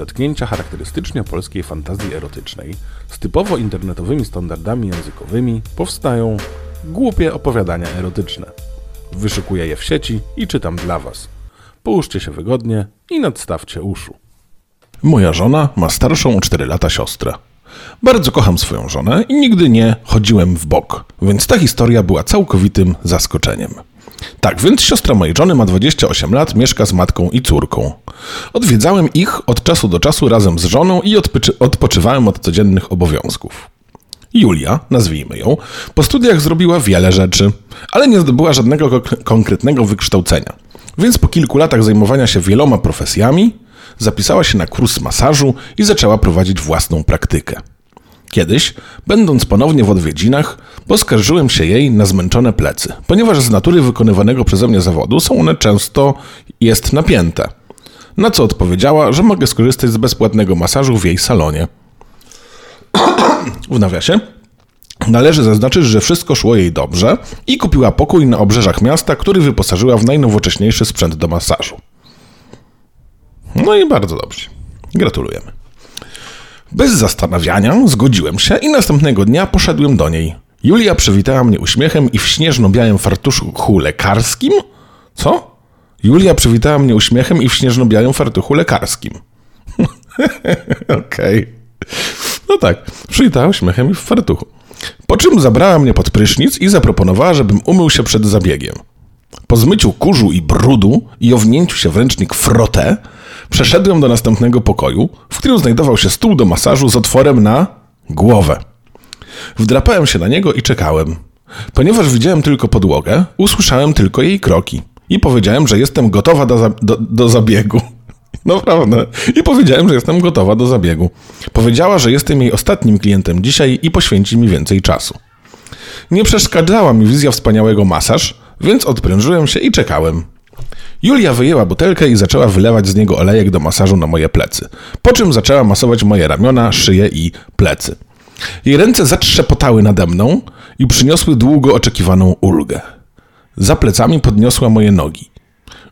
zetknięcia charakterystycznie polskiej fantazji erotycznej z typowo internetowymi standardami językowymi powstają głupie opowiadania erotyczne. Wyszukuję je w sieci i czytam dla Was. Połóżcie się wygodnie i nadstawcie uszu. Moja żona ma starszą o 4 lata siostrę. Bardzo kocham swoją żonę i nigdy nie chodziłem w bok, więc ta historia była całkowitym zaskoczeniem. Tak, więc siostra mojej żony ma 28 lat, mieszka z matką i córką. Odwiedzałem ich od czasu do czasu razem z żoną i odpoczy- odpoczywałem od codziennych obowiązków. Julia, nazwijmy ją, po studiach zrobiła wiele rzeczy, ale nie zdobyła żadnego konkretnego wykształcenia. Więc po kilku latach zajmowania się wieloma profesjami, zapisała się na kurs masażu i zaczęła prowadzić własną praktykę. Kiedyś, będąc ponownie w odwiedzinach, poskarżyłem się jej na zmęczone plecy, ponieważ z natury wykonywanego przeze mnie zawodu są one często jest napięte. Na co odpowiedziała, że mogę skorzystać z bezpłatnego masażu w jej salonie. w nawiasie Należy zaznaczyć, że wszystko szło jej dobrze i kupiła pokój na obrzeżach miasta, który wyposażyła w najnowocześniejszy sprzęt do masażu. No i bardzo dobrze. Gratulujemy. Bez zastanawiania zgodziłem się i następnego dnia poszedłem do niej. Julia przywitała mnie uśmiechem i w śnieżno-białym fartuchu lekarskim? Co? Julia przywitała mnie uśmiechem i w śnieżno-białym fartuchu lekarskim. Okej. Okay. No tak, przywitała uśmiechem i w fartuchu. Po czym zabrała mnie pod prysznic i zaproponowała, żebym umył się przed zabiegiem. Po zmyciu kurzu i brudu i ownięciu się w ręcznik frotę, przeszedłem do następnego pokoju, w którym znajdował się stół do masażu z otworem na głowę. Wdrapałem się na niego i czekałem. Ponieważ widziałem tylko podłogę, usłyszałem tylko jej kroki i powiedziałem, że jestem gotowa do, za do, do zabiegu. Naprawdę. I powiedziałem, że jestem gotowa do zabiegu. Powiedziała, że jestem jej ostatnim klientem dzisiaj i poświęci mi więcej czasu. Nie przeszkadzała mi wizja wspaniałego masaż, więc odprężyłem się i czekałem. Julia wyjęła butelkę i zaczęła wylewać z niego olejek do masażu na moje plecy, po czym zaczęła masować moje ramiona, szyję i plecy. Jej ręce zatrzepotały nade mną i przyniosły długo oczekiwaną ulgę. Za plecami podniosła moje nogi.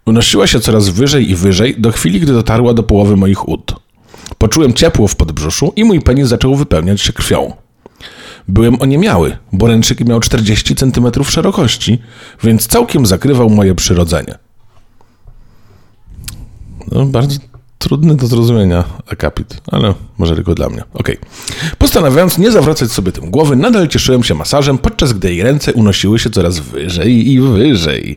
Unosiła się coraz wyżej i wyżej do chwili, gdy dotarła do połowy moich ud. Poczułem ciepło w podbrzuszu i mój penis zaczął wypełniać się krwią. Byłem oniemiały, bo ręczyk miał 40 cm szerokości, więc całkiem zakrywał moje przyrodzenie. No, bardzo trudny do zrozumienia akapit, ale może tylko dla mnie. Okej. Okay. Postanawiając nie zawracać sobie tym głowy, nadal cieszyłem się masażem, podczas gdy jej ręce unosiły się coraz wyżej i wyżej.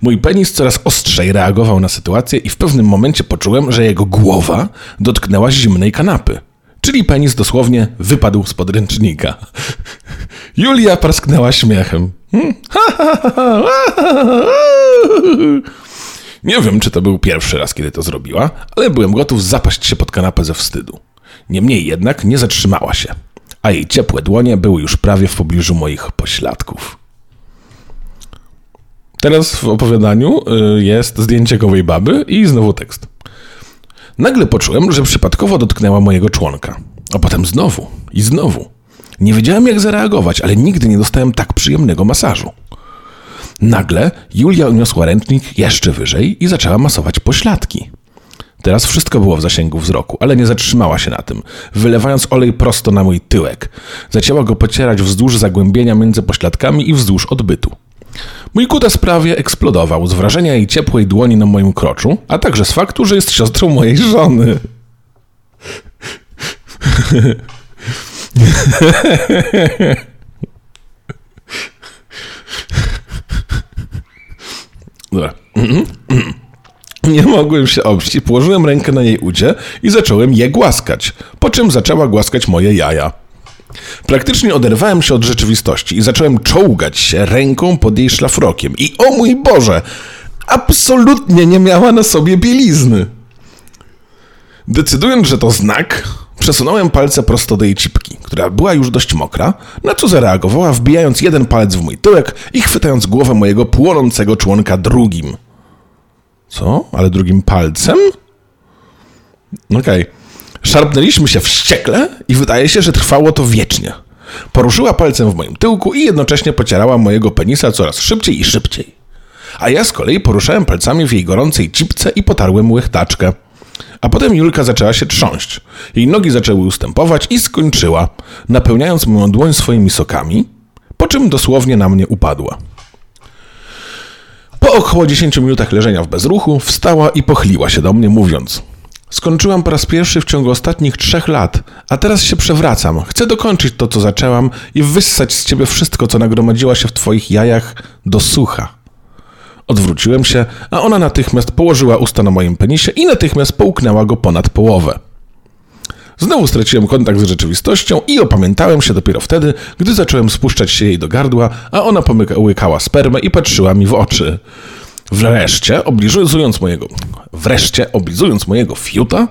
Mój penis coraz ostrzej reagował na sytuację i w pewnym momencie poczułem, że jego głowa dotknęła zimnej kanapy. Czyli penis dosłownie wypadł z podręcznika. Julia parsknęła śmiechem. Nie wiem, czy to był pierwszy raz, kiedy to zrobiła, ale byłem gotów zapaść się pod kanapę ze wstydu. Niemniej jednak nie zatrzymała się, a jej ciepłe dłonie były już prawie w pobliżu moich pośladków. Teraz w opowiadaniu y, jest zdjęcie gołej baby i znowu tekst. Nagle poczułem, że przypadkowo dotknęła mojego członka, a potem znowu i znowu. Nie wiedziałem, jak zareagować, ale nigdy nie dostałem tak przyjemnego masażu. Nagle Julia uniosła ręcznik jeszcze wyżej i zaczęła masować pośladki. Teraz wszystko było w zasięgu wzroku, ale nie zatrzymała się na tym, wylewając olej prosto na mój tyłek. Zaczęła go pocierać wzdłuż zagłębienia między pośladkami i wzdłuż odbytu. Mój kutas prawie eksplodował z wrażenia jej ciepłej dłoni na moim kroczu, a także z faktu, że jest siostrą mojej żony. Dobra. Nie mogłem się oprzeć. Położyłem rękę na jej udzie i zacząłem je głaskać, po czym zaczęła głaskać moje jaja. Praktycznie oderwałem się od rzeczywistości i zacząłem czołgać się ręką pod jej szlafrokiem. I o mój Boże, absolutnie nie miała na sobie bielizny. Decydując, że to znak, przesunąłem palce prosto do jej cipki, która była już dość mokra, na co zareagowała, wbijając jeden palec w mój tyłek i chwytając głowę mojego płonącego członka drugim. Co? Ale drugim palcem? Okej. Okay. Szarpnęliśmy się wściekle i wydaje się, że trwało to wiecznie. Poruszyła palcem w moim tyłku i jednocześnie pocierała mojego penisa coraz szybciej i szybciej. A ja z kolei poruszałem palcami w jej gorącej cipce i potarłem łechtaczkę. A potem Julka zaczęła się trząść. Jej nogi zaczęły ustępować i skończyła, napełniając moją dłoń swoimi sokami, po czym dosłownie na mnie upadła. Po około 10 minutach leżenia w bezruchu wstała i pochyliła się do mnie, mówiąc: Skończyłam po raz pierwszy w ciągu ostatnich trzech lat, a teraz się przewracam. Chcę dokończyć to, co zaczęłam i wyssać z ciebie wszystko, co nagromadziło się w twoich jajach do sucha. Odwróciłem się, a ona natychmiast położyła usta na moim penisie i natychmiast połknęła go ponad połowę. Znowu straciłem kontakt z rzeczywistością i opamiętałem się dopiero wtedy, gdy zacząłem spuszczać się jej do gardła, a ona pomykała spermę i patrzyła mi w oczy. Wreszcie, oblizując mojego, wreszcie, oblizując mojego fiuta,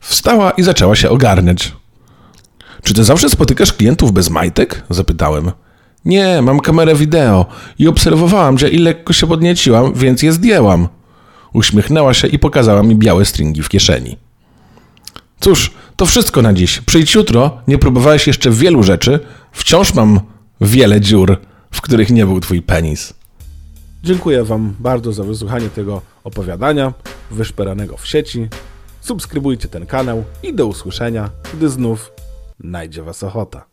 wstała i zaczęła się ogarniać. Czy ty zawsze spotykasz klientów bez majtek? Zapytałem. Nie, mam kamerę wideo i obserwowałam cię i lekko się podnieciłam, więc je zdjęłam. Uśmiechnęła się i pokazała mi białe stringi w kieszeni. Cóż, to wszystko na dziś. Przyjdź jutro, nie próbowałeś jeszcze wielu rzeczy. Wciąż mam wiele dziur, w których nie był twój penis. Dziękuję Wam bardzo za wysłuchanie tego opowiadania wyszperanego w sieci. Subskrybujcie ten kanał i do usłyszenia, gdy znów najdzie Was ochota.